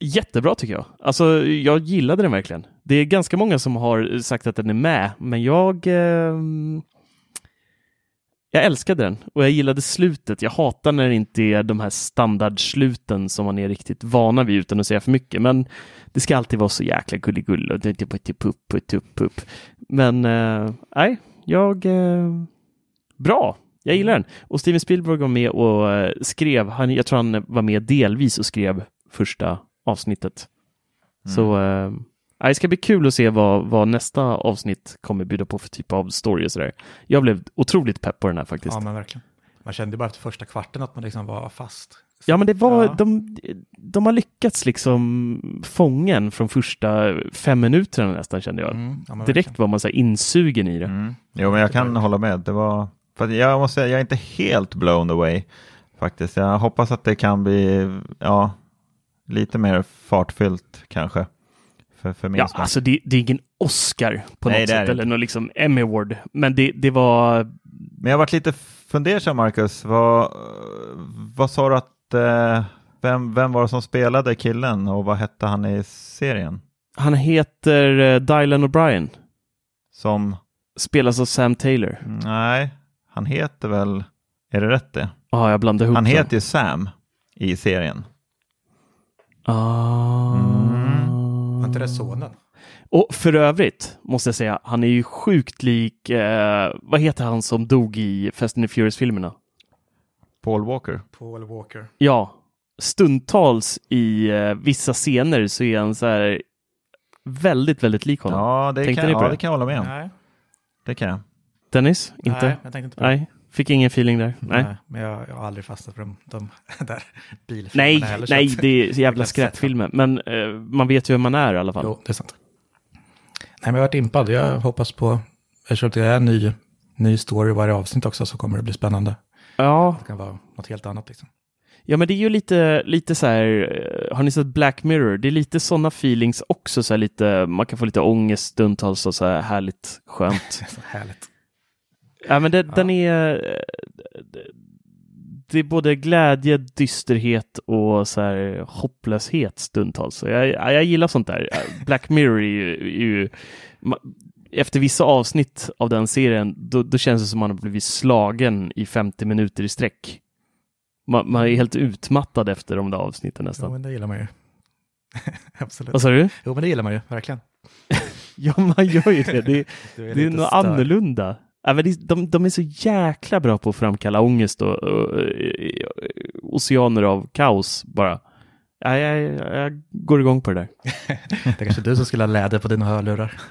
Jättebra tycker jag. Alltså, jag gillade den verkligen. Det är ganska många som har sagt att den är med, men jag eh, jag älskade den och jag gillade slutet. Jag hatar när det inte är de här standardsluten som man är riktigt vana vid utan att säga för mycket. Men det ska alltid vara så jäkla gulligull och pupp, Men eh, nej, äh, jag... Äh, bra! Jag gillar den. Och Steven Spielberg var med och äh, skrev, han, jag tror han var med delvis och skrev första avsnittet. Mm. Så det ska bli kul att se vad, vad nästa avsnitt kommer bjuda på för typ av story och sådär. Jag blev otroligt pepp på den här faktiskt. Ja, men verkligen. Man kände bara efter första kvarten att man liksom var fast. Ja, men det var, ja. de, de har lyckats liksom fånga en från första fem minuterna nästan kände jag. Mm, ja, Direkt var man så insugen i det. Mm. Jo, men jag kan hålla med. Det var, för jag måste säga, jag är inte helt blown away faktiskt. Jag hoppas att det kan bli, ja, lite mer fartfyllt kanske för, för min Ja, smak. alltså det, det, är ingen Oscar på Nej, något sätt, eller någon liksom Emmy Award, men det, det var... Men jag varit lite fundersam, Marcus. Vad, vad sa du att, eh, vem, vem var det som spelade killen och vad hette han i serien? Han heter uh, Dylan O'Brien. Som? Spelas av Sam Taylor. Nej, han heter väl, är det rätt det? Ja, ah, jag blandade ihop Han heter ju Sam i serien. Ah. Mm. Var inte det sonen? Och för övrigt måste jag säga, han är ju sjukt lik, eh, vad heter han som dog i Fast and the Furious-filmerna? Paul Walker. Paul Walker. Ja, stundtals i eh, vissa scener så är han så här väldigt, väldigt lik honom. Ja, det, kan, ja, det? det kan jag hålla med om. Nej. Det kan jag. Dennis? Inte? Nej, jag tänkte inte på det. Nej. Fick ingen feeling där? Nej. nej men jag, jag, har aldrig fastnat för de, de *laughs* där bilfilmerna Nej, heller, nej, det är jävla skräckfilmer. Men uh, man vet ju vem man är i alla fall. Jo, det är sant. Nej, men jag har varit impad. Jag hoppas på, eftersom det är en ny, ny story varje avsnitt också, så kommer det bli spännande. Ja. Det kan vara något helt annat liksom. Ja, men det är ju lite, lite så här, eh, har ni sett Black Mirror? Det är lite sådana feelings också, så här lite, man kan få lite ångest stundtals och så här härligt skönt. *laughs* härligt. Ja, men det, ja. den är... Det är både glädje, dysterhet och så här hopplöshet stundtals. Jag, jag gillar sånt där. Black Mirror är ju, är ju efter vissa avsnitt av den serien, då, då, känns det som man har blivit slagen i 50 minuter i sträck. Man, man är helt utmattad efter de där avsnitten nästan. Jo, men det gillar man ju. *laughs* Absolut. Vad sa du? Jo, men det gillar man ju, verkligen. *laughs* ja, man gör ju det. Det, *laughs* det är, det är något stör. annorlunda. Ja, men de, de är så jäkla bra på att framkalla ångest och, och, och oceaner av kaos bara. Ja, jag, jag, jag går igång på det där. *laughs* det är kanske du som skulle ha läder på dina hörlurar. *laughs*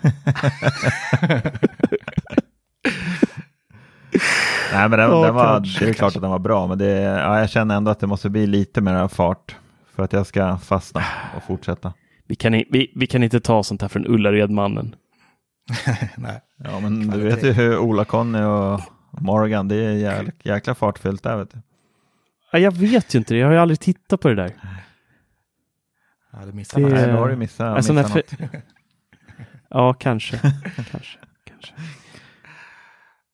Nej, men den, oh, den var, kanske, det är klart att den var bra, men det, ja, jag känner ändå att det måste bli lite mer fart för att jag ska fastna och fortsätta. Vi kan, vi, vi kan inte ta sånt här från Ullared-mannen. *laughs* Nej. Ja, men du vet ju hur Ola-Conny och Morgan, det är jäkla, jäkla fartfyllt där vet du. Ja, jag vet ju inte det, jag har ju aldrig tittat på det där. Ja, du missar Det-. Nej, då har du missat, Alltså, missat något. *laughs* Ja, kanske. *laughs* kanske. kanske.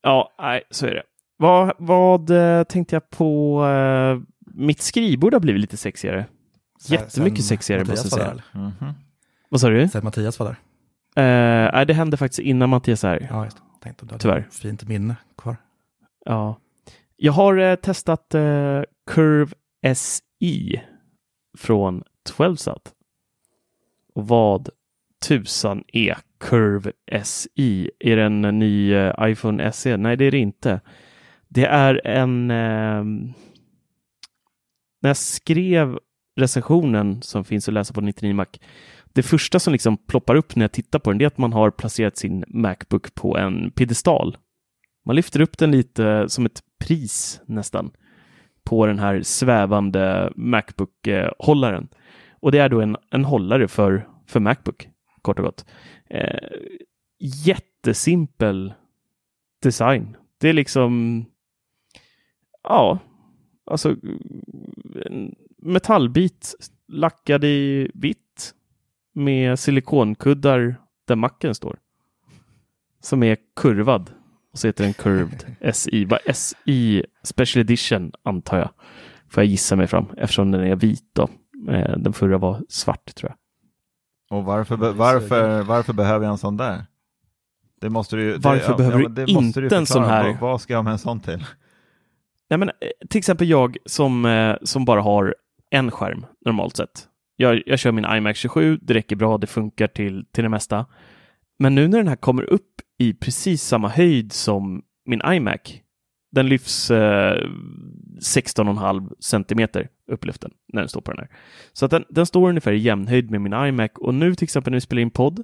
Ja, nej, så är det. Vad, vad eh, tänkte jag på? Eh, mitt skrivbord har blivit lite sexigare. Jättemycket sen sexigare, Mattias måste jag var säga. där, Mhm. Vad sa du? Sen Mattias var där. Eh, det hände faktiskt innan Mattias är. Ja, just det. Tänkte du Tyvärr. fint minne kvar. Ja. Jag har eh, testat eh, Curve SI från 12 South. Och vad tusan är Curve SI? Är det en ny eh, iPhone SE? Nej, det är det inte. Det är en... Eh, när jag skrev recensionen som finns att läsa på 99 Mac, det första som liksom ploppar upp när jag tittar på den, det är att man har placerat sin Macbook på en piedestal. Man lyfter upp den lite som ett pris nästan på den här svävande Macbook-hållaren. Och det är då en, en hållare för, för Macbook, kort och gott. Eh, jättesimpel design. Det är liksom, ja, alltså en metallbit lackad i vitt med silikonkuddar där macken står. Som är kurvad. Och så heter den Curved *laughs* SI. Vad SI Special Edition antar jag. Får jag gissa mig fram eftersom den är vit då. Eh, Den förra var svart tror jag. Och varför, varför, varför behöver jag en sån där? Det måste du ju, det, Varför behöver men du inte en sån här? Vad, vad ska jag med en sån till? Nej, men, eh, till exempel jag som, eh, som bara har en skärm normalt sett. Jag, jag kör min iMac 27, det räcker bra, det funkar till, till det mesta. Men nu när den här kommer upp i precis samma höjd som min iMac, den lyfts eh, 16,5 centimeter upp i luften när den står på den här. Så att den, den står ungefär i jämnhöjd med min iMac och nu till exempel när vi spelar in podd,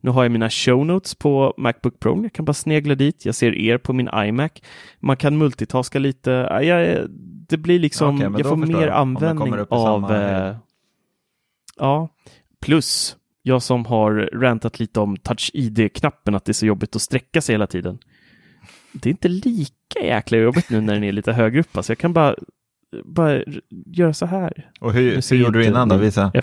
nu har jag mina show notes på Macbook Pro. Jag kan bara snegla dit. Jag ser er på min iMac. Man kan multitaska lite. Ja, jag, det blir liksom, men jag får mer jag. Användning av... samma. Eh, ja, plus jag som har rantat lite om Touch ID-knappen, att det är så jobbigt att sträcka sig hela tiden. Det är inte lika jäkla jobbigt nu när den är lite högre upp. Alltså jag kan bara, bara göra så här. Och hur, hur gjorde du innan då? Visa. *laughs*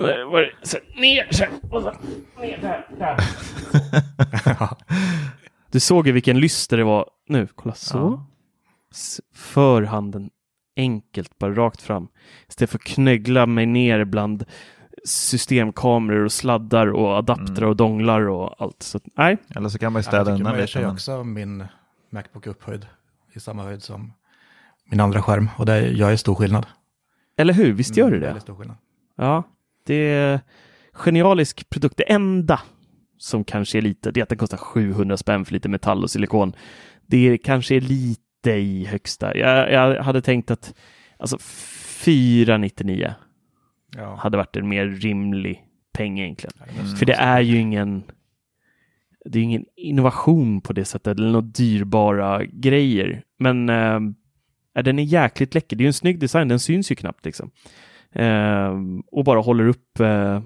Det så ner så och så ner där, där. *laughs* Du såg ju vilken lyster det var nu. Kolla så. Ja. För handen enkelt, bara rakt fram. Istället för att knöggla mig ner bland systemkameror och sladdar och adaptrar Mm. och donglar och allt. Så nej, Eller så kan man ju städa jag tycker undan kör ju men- också min Macbook upphöjd i samma höjd som min andra skärm. Och det gör ju stor skillnad. eller hur? Visst gör det Mm, det? Stor skillnad. Ja, det är genialisk produkt. Det enda som kanske är lite, det är att den kostar 700 spänn för lite metall och silikon. Det kanske är lite i högsta. Jag, jag hade tänkt att alltså 499 Ja. hade varit en mer rimlig peng egentligen. Mm. För det är ju ingen det är ingen innovation på det sättet eller några dyrbara grejer. Men ja, den är jäkligt läcker. Det är en snygg design, den syns ju knappt liksom. Eh, och bara håller upp eh,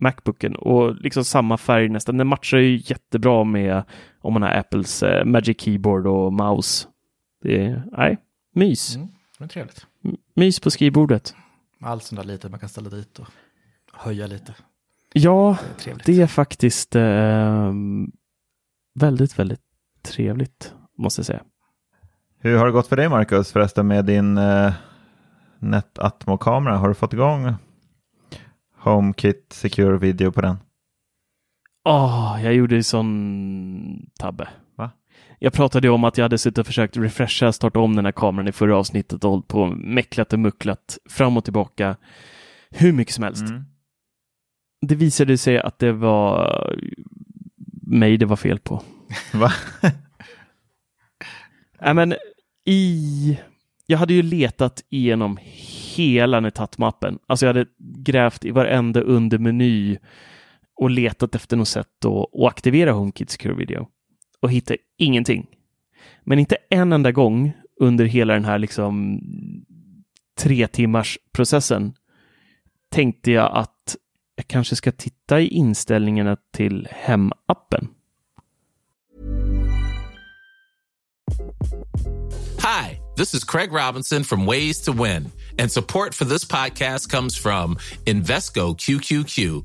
Macbooken och liksom samma färg nästan. Den matchar ju jättebra med om man har Apples eh, Magic Keyboard och mouse. Det är, nej, mys. Mm, det är trevligt. Mys på skrivbordet. Allt sånt där lite man kan ställa dit och höja lite. Ja, Det är det är faktiskt eh, väldigt, väldigt trevligt, måste jag säga. Hur har det gått för dig Marcus förresten med din eh, NetAtmo-kamera? Har du fått igång HomeKit Secure Video på den? Åh, jag gjorde en sån tabbe. Va? Jag pratade ju om att jag hade suttit och försökt refresha, starta om den här kameran i förra avsnittet och hållit på och mäcklat och mucklat fram och tillbaka hur mycket som helst. Mm. Det visade sig att det var mig det var fel på. *laughs* Va? Nej, men i... Jag hade ju letat igenom hela Netatmappen. Alltså jag hade grävt i varenda undermeny och letat efter något sätt att, att aktivera HomeKit Secure Video och hittade ingenting. Men inte en enda gång under hela den här liksom tre timmars processen tänkte jag att jag kanske ska titta i inställningarna till hemappen. Hi, this is Craig Robinson from Ways to Win, and support for this podcast comes from Invesco QQQ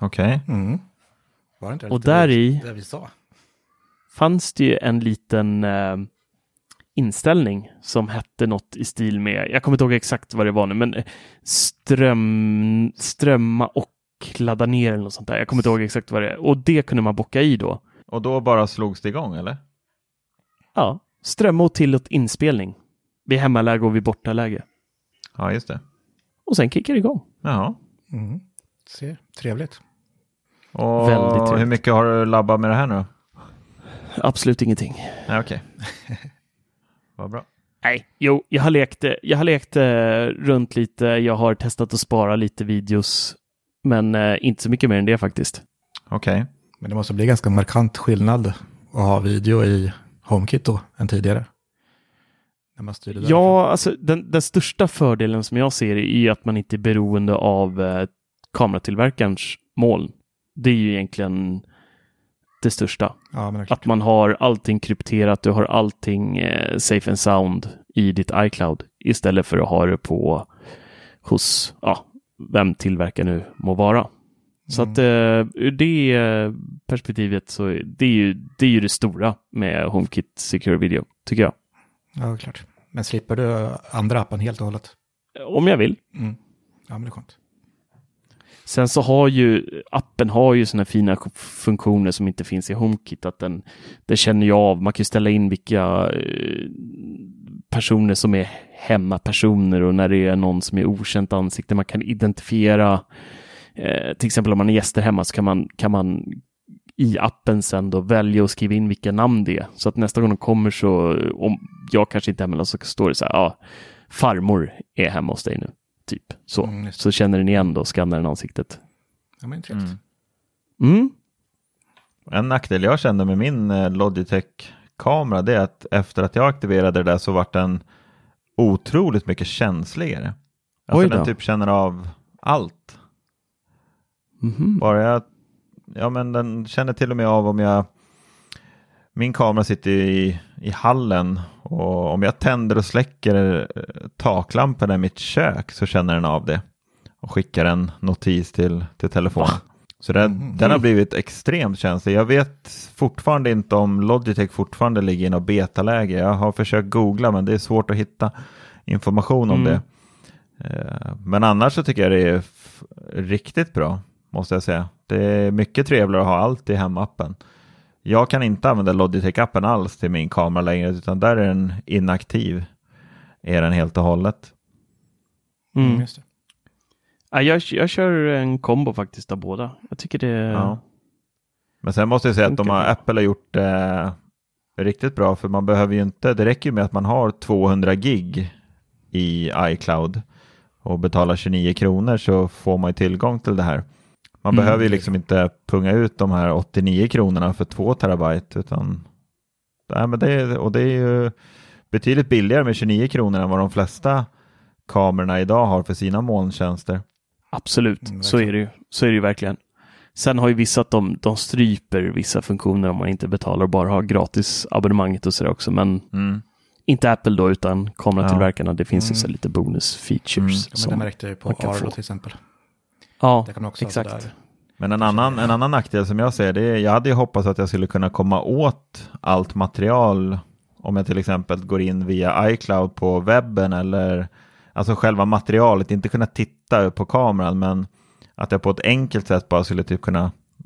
Okej. Okay. Mm. Var det inte och där i det vi sa? fanns det ju en liten eh, inställning som hette något i stil med, jag kommer inte ihåg exakt vad det var nu, men eh, ström, strömma och ladda ner eller något sånt där. Jag kommer inte ihåg exakt vad det är. Och det kunde man bocka i då. Och då bara slogs det igång eller? Ja, strömma och tillåt inspelning. Vid hemmaläge och vid bortaläge. Ja, just det. Och sen kickar det igång. Jaha. Mm. Se, trevligt. Och Väldigt trevligt. hur mycket har du labbat med det här nu? Absolut ingenting. Nej, okej. Okay. *laughs* Vad bra. Nej, jo, jag har lekt, jag har lekt eh, runt lite. Jag har testat att spara lite videos, men eh, inte så mycket mer än det faktiskt. Okej. Okay. Men det måste bli ganska markant skillnad att ha video i HomeKit då än tidigare. När man styr det ja, alltså den, den, största fördelen som jag ser är att man inte är beroende av eh, kameratillverkarens moln. Det är ju egentligen det största. Ja, att man har allting krypterat, du har allting eh, safe and sound i ditt iCloud istället för att ha det på hos ja, vem tillverkaren nu må vara. Så mm. att eh, ur det eh, perspektivet så det är ju det, är ju det stora med HomeKit Secure Video, tycker jag. Ja, klart. Men slipper du andra appen helt och hållet? Om jag vill. Mm. Ja, men det är skönt. Sen så har ju appen har ju sådana fina funktioner som inte finns i HomeKit. Att den, den känner ju av, man kan ställa in vilka eh, personer som är hemmapersoner och när det är någon som är okänt ansikte. Man kan identifiera, eh, till exempel om man är gäster hemma så kan man, kan man i appen sen då välja och skriva in vilka namn det är. Så att nästa gång de kommer så, om jag kanske inte är hemma, så står det så här, ja, farmor är hemma hos dig nu. Typ så. Mm, så känner den igen då och skannar den ansiktet. Ja, men trevligt. Mm. Mm. En nackdel jag kände med min eh, Logitech-kamera det är att efter att jag aktiverade det där så vart den otroligt mycket känsligare. Alltså den typ känner av allt. Mm-hmm. Bara jag, ja men den känner till och med av om jag min kamera sitter i, i hallen och om jag tänder och släcker eh, taklamporna i mitt kök så känner den av det och skickar en notis till, till telefonen. Så den, mm. den har blivit extremt känslig. Jag vet fortfarande inte om Logitech fortfarande ligger i något betaläge. Jag har försökt googla men det är svårt att hitta information om mm. det. Eh, men annars så tycker jag det är riktigt bra, måste jag säga. Det är mycket trevligare att ha allt i hemappen. Jag kan inte använda Logitech-appen alls till min kamera längre, utan där är den inaktiv. Är den helt och hållet. Mm. mm ja, jag, jag kör en kombo faktiskt av båda. Jag tycker det... Ja. Men sen måste jag säga att de har, Apple har gjort det eh, riktigt bra, för man behöver ju inte, det räcker ju med att man har 200 gig i iCloud och betalar 29 kronor så får man ju tillgång till det här. Man mm. behöver ju liksom inte punga ut de här 89 kronorna för 2 terabyte utan nej, men det, är, och det är ju betydligt billigare med 29 kronor än vad de flesta kamerorna idag har för sina molntjänster. Absolut, mm, så är det ju. Så är det ju verkligen. Sen har ju vissa att de, de stryper vissa funktioner om man inte betalar och bara har gratis abonnemanget och sådär också. Men mm. inte Apple då, utan kameratillverkarna. Det finns ju så Mm. lite bonus features. Mm. Ja, men som det märkte jag ju på man kan Arlo få. till exempel. Ja, Det kan också exakt. sådär. Men en annan, en annan nackdel som jag ser det är, jag hade ju hoppats att jag skulle kunna komma åt allt material om jag till exempel går in via iCloud på webben eller alltså själva materialet, inte kunna titta på kameran men att jag på ett enkelt sätt bara skulle typ kunna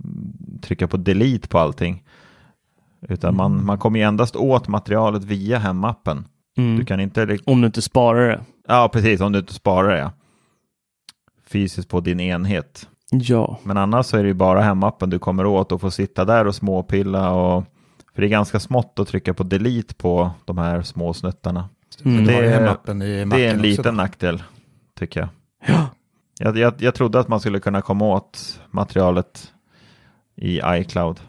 mm, trycka på delete på allting. Utan man, man kommer ju endast åt materialet via hemappen. Mm. Du kan inte, Om du inte sparar det. ja precis, om du inte sparar det. Fysiskt på din enhet. Ja. Men annars så är det ju bara hemappen du kommer åt och får sitta där och småpilla och för det är ganska smått att trycka på delete på de här små snuttarna. Mm. Du Det är- Det är en liten då. nackdel tycker jag. Ja. jag. Jag jag trodde att man skulle kunna komma åt materialet i iCloud.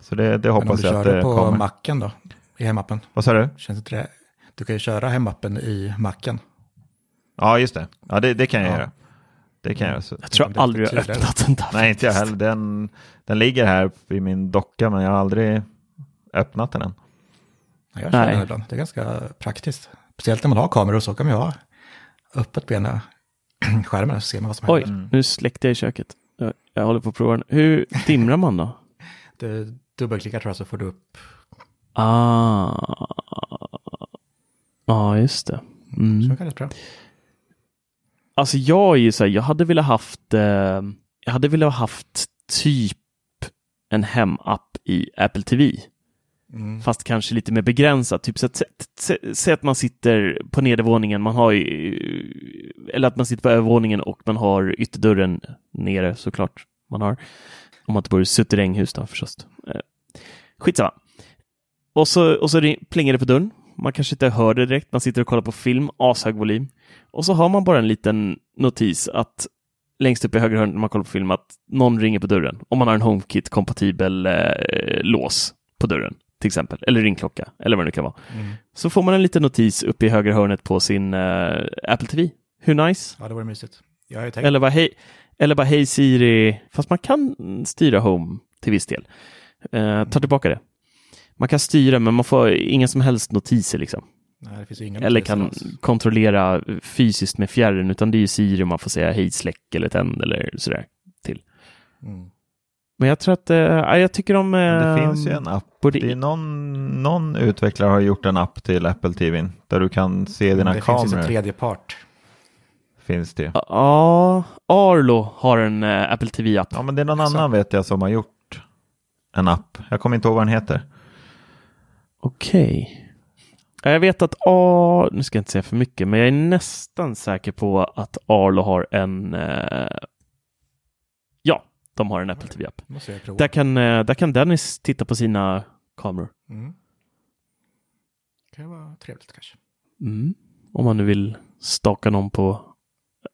Så det, det Men om hoppas du jag att kör det det på kommer. Macen då, i hemappen, Vad sa du? känns inte det? Du kan ju köra hemappen i Macen. Ja, just det. Ja, det, det kan jag Ja. göra. Det kan jag göra. Så- Jag tror Det jag aldrig jag har öppnat den där. Nej, inte jag heller. Den, den ligger här i min docka, men jag har aldrig öppnat den än. Ja, Jag kör Nej. den ibland, det är ganska praktiskt. Speciellt när man har kameror så kan man ju ha öppet på ena *clears throat* skärmen så ser man vad som Oj, händer. nu släckte jag i köket. Jag, jag håller på att prova den. Hur dimrar man då? *laughs* Du dubbelklickar tror jag så får du upp. Ah. Ja, just det. Så Mm. kan det bra. Alltså jag är ju så här, jag hade velat haft, eh, jag hade velat haft typ en hemapp i Apple TV. Mm. Fast kanske lite mer begränsat. Typ så att, sä- säg att man sitter på nedervåningen, man har ju, eller att man sitter på övervåningen och man har ytterdörren nere såklart. Man har, om man inte bor i suterränghus då förstås. Eh, Skitsamma. Och så, och så plingar det på dörren. Man kanske inte hör det direkt, man sitter och kollar på film, ashög volym. Och så har man bara en liten notis att längst upp i höger hörn när man kollar på film att någon ringer på dörren. Om man har en HomeKit-kompatibel eh, lås på dörren till exempel, eller ringklocka, eller vad det nu kan vara. Mm. Så får man en liten notis uppe i högra hörnet på sin eh, Apple TV. Hur nice? Ja, det vore mysigt. Eller bara hej, eller bara hej Siri, fast man kan styra Home till viss del. Eh, ta tillbaka det. Man kan styra, men man får inga som helst notiser liksom. Nej, det finns Eller kan kontrollera fysiskt med fjärren, utan det är ju Siri man får säga hej, släck eller tänd eller sådär till. Mm. Men jag tror att, ja, jag tycker om... Men det eh, finns ju en app. Borde Det är någon, någon utvecklare har gjort en app till Apple TV där du kan se dina det finns kameror. ju som tredje part. finns det. Ja, Arlo har en eh, Apple TV-app. Ja, men det är någon Så. annan vet jag som har gjort en app. Jag kommer inte ihåg vad den heter. Okej. Ja, Jag vet att A, nu ska jag inte säga för mycket, men jag är nästan säker på att Arlo har en, eh, ja, de har en Apple TV-app. Där kan, eh, där kan Dennis titta på sina kameror. Mm. Det kan vara trevligt kanske. Mm. Om man nu vill staka någon på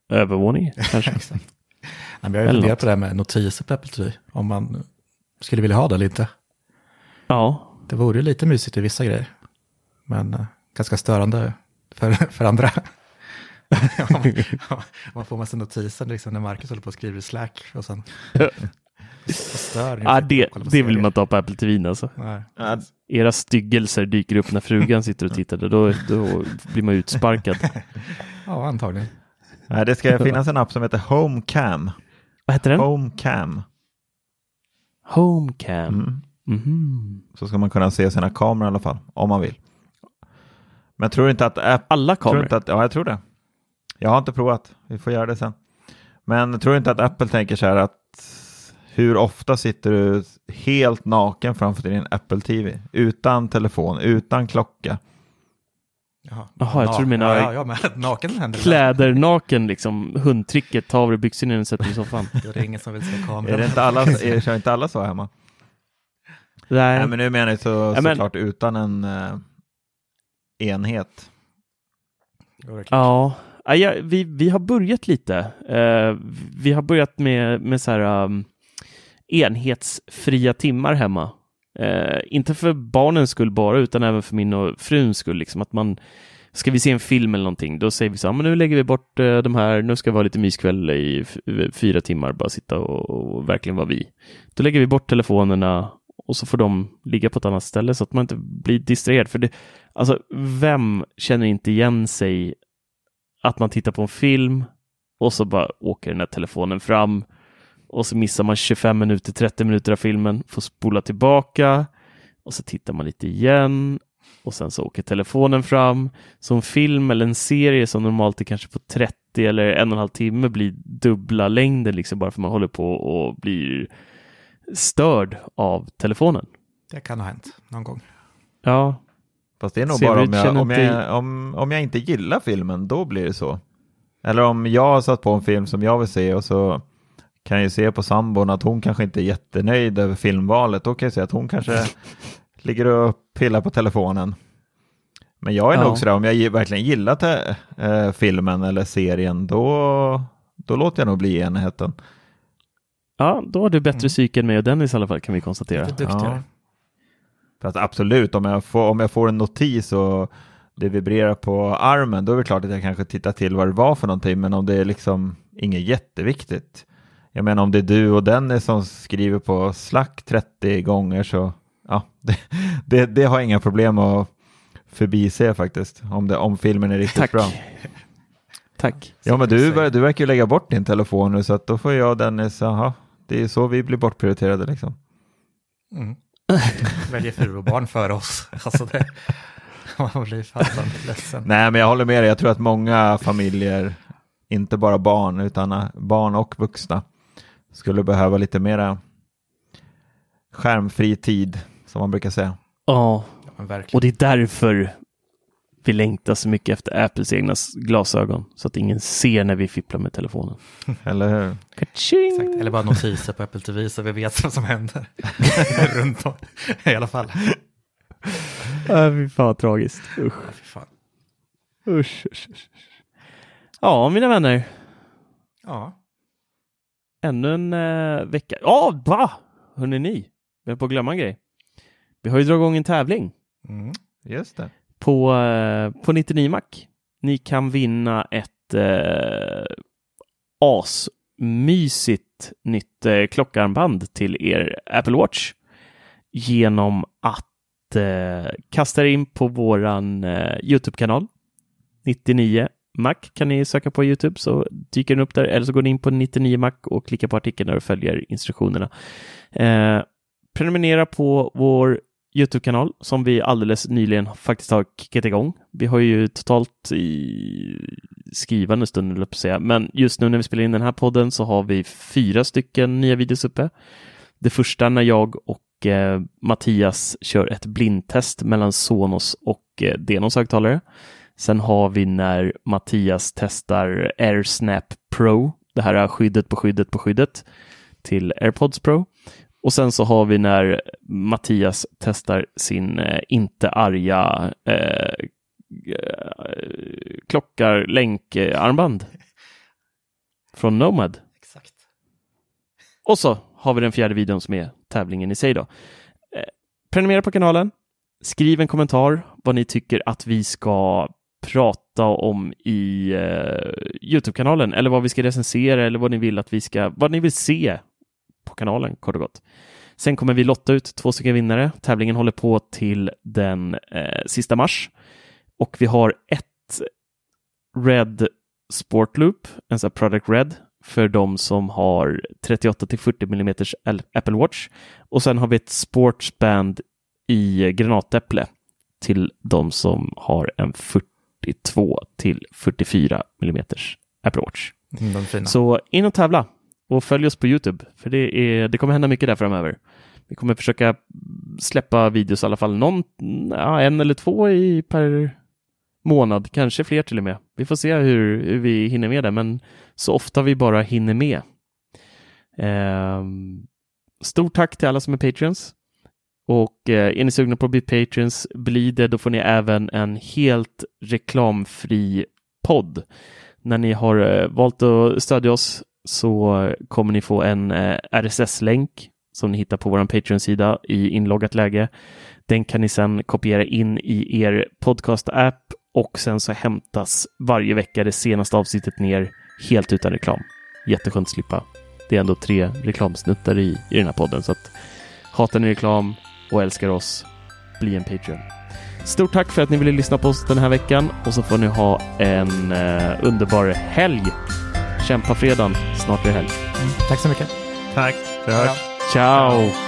övervåningen kanske. *laughs* Exakt. Nej, men jag har ju funderat på det här med notiser på Apple TV. Om man skulle vilja ha det eller inte. ja, Det vore ju lite mysigt i vissa grejer. Men eh, ganska störande för, *laughs* för andra. *laughs* man, får massa notiser liksom, när Marcus håller på och skriver i Slack och sen *laughs* och stör. ah, det, det vill man ta på Apple TV alltså. Nej. Era styggelser dyker upp när frugan sitter och tittar, då, då blir man utsparkad. Ja, antagligen. Nej, det ska finnas en app som heter HomeCam. Vad heter den? HomeCam. Homecam. Mm. Mhm. Så ska man kunna se sina kameror i alla fall, om man vill. Men tror inte att Apple... Alla Tror kameror? inte att, ja, jag tror det. Jag har inte provat. Vi får göra det sen. Men tror inte att Apple tänker så här att hur ofta sitter du helt naken framför din Apple TV? Utan telefon, utan klocka. Jaha, Jaha, jag tror du menar- Ja, ja, ja men *laughs* naken händer det. Kläder naken liksom, hundtricket, ta av dig byxorna innan du sätter dig i soffan. *laughs* Då är det ingen som vill se kameran. Är det inte alla, *laughs* är det, kör inte alla så hemma? Nej, Nej, men nu menar jag så, såklart utan en eh, enhet. Ja, ja ja, vi, vi har börjat lite. Eh, vi har börjat med, med så här, um, enhetsfria timmar hemma. Eh, inte för barnens skull bara, utan även för min och fruns skull. Liksom, att man, ska vi se en film eller någonting, då säger vi så här, men nu lägger vi bort eh, de här, nu ska vi ha lite myskväll i fyra timmar, bara sitta och, och verkligen vara vi. Då lägger vi bort telefonerna och så får de ligga på ett annat ställe så att man inte blir distraherad. För det, alltså, vem känner inte igen sig att man tittar på en film och så bara åker den här telefonen fram och så missar man 25 minuter, 30 minuter av filmen, får spola tillbaka och så tittar man lite igen och sen så åker telefonen fram. Så en film eller en serie som normalt är kanske på 30 eller en och en halv timme blir dubbla längden liksom bara för man håller på och blir störd av telefonen. Det kan ha hänt någon gång. Ja. Fast det är nog bara om jag, om, jag, om, om jag inte gillar filmen, då blir det så. Eller om jag har satt på en film som jag vill se och så kan jag ju se på sambon att hon kanske inte är jättenöjd över filmvalet. Då kan jag säga att hon kanske *laughs* ligger och pillar på telefonen. Men jag är ja. nog sådär, om jag verkligen gillar äh, filmen eller serien, då, då låter jag nog bli enheten. Ja, då har du bättre mm. psyke än mig och Dennis i alla fall kan vi konstatera. Lite duktigare. Ja. Absolut, om jag, får, om jag får en notis och det vibrerar på armen, då är det klart att jag kanske tittar till vad det var för någonting, men om det är liksom inget jätteviktigt. Jag menar om det är du och Dennis som skriver på Slack 30 gånger så ja, *laughs* det, det, det har jag inga problem att förbise faktiskt, om, det, om filmen är riktigt Tack. bra. *laughs* Tack. Ja, men du, du verkar ju lägga bort din telefon nu, så att då får jag och Dennis, jaha, det är så vi blir bortprioriterade liksom. Mm. *laughs* Väljer fru och barn för oss. *laughs* Alltså det, *laughs* man blir fan ledsen. Nej, men jag håller med dig. Jag tror att många familjer, inte bara barn, utan barn och vuxna, skulle behöva lite mera skärmfri tid, som man brukar säga. Ja, och det är därför vi längtar så mycket efter Apples egna glasögon så att ingen ser när vi fipplar med telefonen. *laughs* Eller hur? Exakt. Eller bara notiser på Apple TV så vi vet vad som händer *laughs* runt om. I alla fall. Äh, fy fan vad tragiskt. Usch. Ja, fan. Usch, usch, usch. Ja, mina vänner. Ja. Ännu en äh, vecka. Ja, oh, va? Hörrni ni? Vi är på att glömma en grej. Vi har ju dragit igång en tävling. Mm, just det. På, eh, på 99 Mac. Ni kan vinna ett eh, asmysigt nytt eh, klockarmband till er Apple Watch genom att eh, kasta er in på våran eh, Youtube-kanal 99 Mac kan ni söka på Youtube så dyker den upp där eller så går ni in på 99 Mac och klickar på artikeln där och följer instruktionerna. Eh, prenumerera på vår Youtube-kanal som vi alldeles nyligen faktiskt har kickat igång. Vi har ju totalt i skrivande stund, på säga, men just nu när vi spelar in den här podden så har vi fyra stycken nya videos uppe. Det första när jag och eh, Mattias kör ett blindtest mellan Sonos och eh, Denos högtalare. Sen har vi när Mattias testar AirSnap Pro, det här är skyddet på skyddet på skyddet till AirPods Pro. Och sen så har vi när Mattias testar sin eh, inte arga eh, klockar länkarmband från Nomad. Exakt. Och så har vi den fjärde videon som är tävlingen i sig då. Eh, prenumerera på kanalen. Skriv en kommentar vad ni tycker att vi ska prata om i uh, Youtube-kanalen eller vad vi ska recensera eller vad ni vill att vi ska, vad ni vill se på kanalen kort och gott. Sen kommer vi lotta ut två stycken vinnare. Tävlingen håller på till den eh, sista mars och vi har ett Red Sportloop, en sån Product Red för de som har 38 till 40 mm Apple Watch och sen har vi ett Sportsband i granatäpple till de som har en 42 till 44 mm Apple Watch. Mm, Så in och tävla och följ oss på Youtube, för det, är, det kommer hända mycket där framöver. Vi kommer försöka släppa videos i alla fall någon, ja, en eller två i per månad, kanske fler till och med. Vi får se hur, hur vi hinner med det, men så ofta vi bara hinner med. Eh, stort tack till alla som är Patreons. Och eh, är ni sugna på att bli Patreons, bli det, då får ni även en helt reklamfri podd. När ni har eh, valt att stödja oss så kommer ni få en eh, RSS-länk som ni hittar på vår Patreon-sida i inloggat läge. Den kan ni sedan kopiera in i er podcast-app och sen så hämtas varje vecka det senaste avsnittet ner helt utan reklam. Jätteskönt att slippa. Det är ändå tre reklamsnuttar i, i den här podden så att Hatar ni reklam och älskar oss? Bli en Patreon. Stort tack för att ni ville lyssna på oss den här veckan och så får ni ha en eh, underbar helg. Kämpa fredagen, snart är det helg. Mm, tack så mycket. Tack, hörs. Ciao!